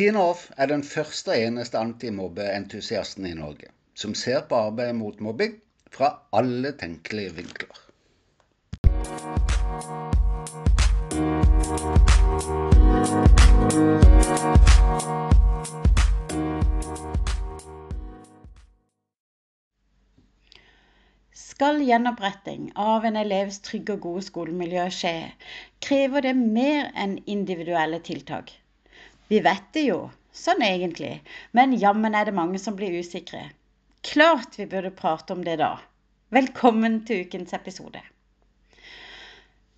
Tine Off er den første og eneste antimobbeentusiasten i Norge som ser på arbeidet mot mobbing fra alle tenkelige vinkler. Skal gjenoppretting av en elevs trygge og gode skolemiljø skje, krever det mer enn individuelle tiltak. Vi vet det jo, sånn egentlig, men jammen er det mange som blir usikre. Klart vi burde prate om det da. Velkommen til ukens episode.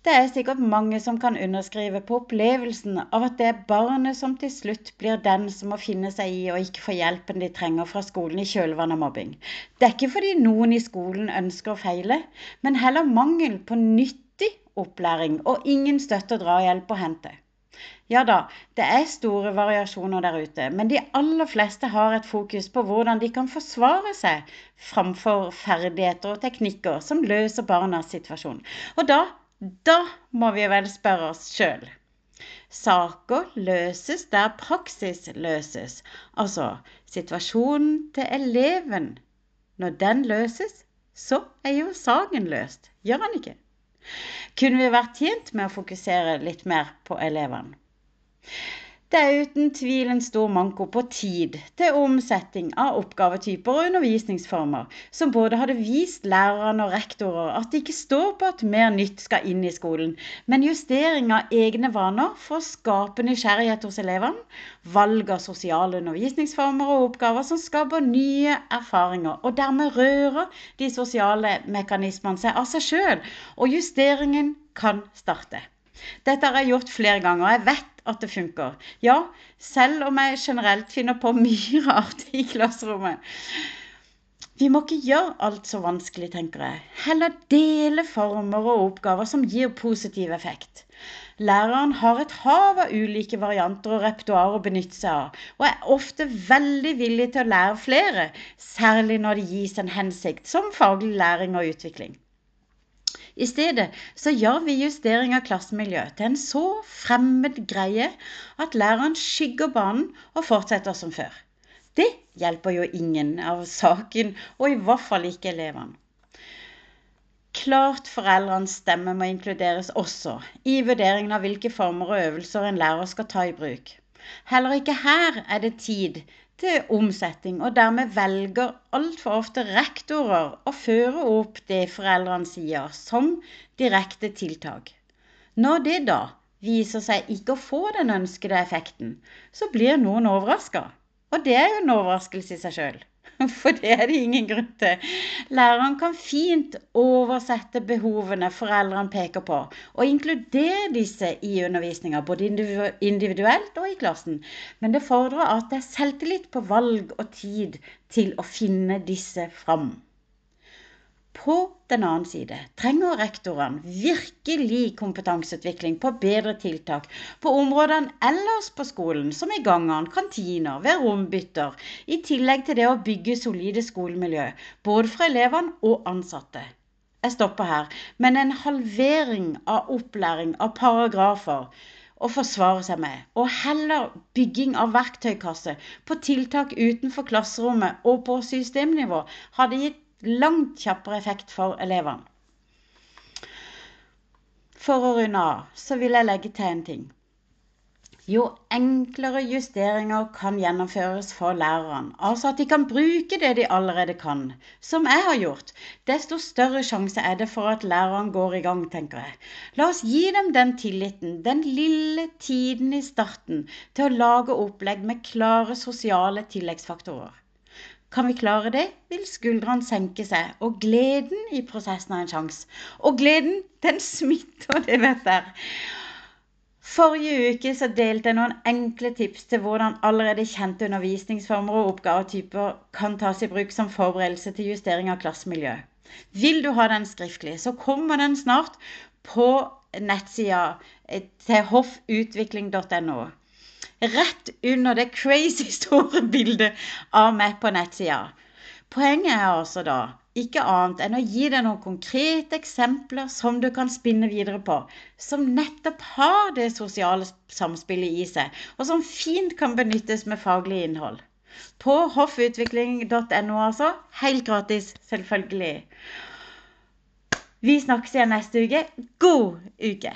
Det er sikkert mange som kan underskrive på opplevelsen av at det er barnet som til slutt blir den som må finne seg i å ikke få hjelpen de trenger fra skolen i kjølvannet av mobbing. Det er ikke fordi noen i skolen ønsker å feile, men heller mangel på nyttig opplæring og ingen støtte og drahjelp å hente. Ja da, det er store variasjoner der ute, men de aller fleste har et fokus på hvordan de kan forsvare seg framfor ferdigheter og teknikker som løser barnas situasjon. Og da da må vi vel spørre oss sjøl. Saker løses der praksis løses, altså situasjonen til eleven. Når den løses, så er jo saken løst, gjør den ikke? Kunne vi vært tjent med å fokusere litt mer på elevene? Det er uten tvil en stor manko på tid til omsetting av oppgavetyper og undervisningsformer, som både hadde vist lærerne og rektorer at det ikke står på at mer nytt skal inn i skolen, men justering av egne vaner for å skape nysgjerrighet hos elevene, valg av sosiale undervisningsformer og oppgaver som skaper nye erfaringer, og dermed rører de sosiale mekanismene seg av seg sjøl, og justeringen kan starte. Dette har jeg gjort flere ganger, og jeg vet at det funker. Ja, selv om jeg generelt finner på mye rart i klasserommet. Vi må ikke gjøre alt så vanskelig, tenker jeg. Heller dele former og oppgaver som gir positiv effekt. Læreren har et hav av ulike varianter og repertoar å benytte seg av, og er ofte veldig villig til å lære flere, særlig når det gis en hensikt, som faglig læring og utvikling. I stedet så gjør vi justering av klassemiljø til en så fremmed greie at læreren skygger banen og fortsetter som før. Det hjelper jo ingen av saken, og i hvert fall ikke elevene. Klart foreldrenes stemme må inkluderes også i vurderingen av hvilke former og øvelser en lærer skal ta i bruk. Heller ikke her er det tid til omsetting, og dermed velger altfor ofte rektorer å føre opp det foreldrene sier, som direkte tiltak. Når det da viser seg ikke å få den ønskede effekten, så blir noen overraska. Og det er jo en overraskelse i seg sjøl. For det er det ingen grunn til. Læreren kan fint oversette behovene foreldrene peker på, og inkludere disse i undervisninga, både individuelt og i klassen. Men det fordrer at det er selvtillit på valg og tid til å finne disse fram. På den annen side trenger rektorene virkelig kompetanseutvikling på bedre tiltak på områdene ellers på skolen, som i gangene, kantiner, ved rombytter, i tillegg til det å bygge solide skolemiljø, både for elevene og ansatte. Jeg stopper her, men en halvering av opplæring av paragrafer å forsvare seg med, og heller bygging av verktøykasse på tiltak utenfor klasserommet og på systemnivå hadde gitt langt kjappere effekt for elevene. For å runde av så vil jeg legge til en ting. Jo enklere justeringer kan gjennomføres for lærerne, altså at de kan bruke det de allerede kan, som jeg har gjort, desto større sjanse er det for at læreren går i gang, tenker jeg. La oss gi dem den tilliten, den lille tiden i starten, til å lage opplegg med klare sosiale tilleggsfaktorer. Kan vi klare det, vil skuldrene senke seg, og gleden i prosessen har en sjanse. Og gleden, den smitter, det vet dere. Forrige uke så delte jeg noen enkle tips til hvordan allerede kjente undervisningsformer og oppgavetyper kan tas i bruk som forberedelse til justering av klassemiljø. Vil du ha den skriftlig, så kommer den snart på nettsida til hoffutvikling.no rett under det crazy store bildet av meg på nettsida. Poenget er altså da ikke annet enn å gi deg noen konkrete eksempler som du kan spinne videre på, som nettopp har det sosiale samspillet i seg, og som fint kan benyttes med faglig innhold. På hoffutvikling.no, altså. Helt gratis, selvfølgelig. Vi snakkes igjen neste uke. God uke!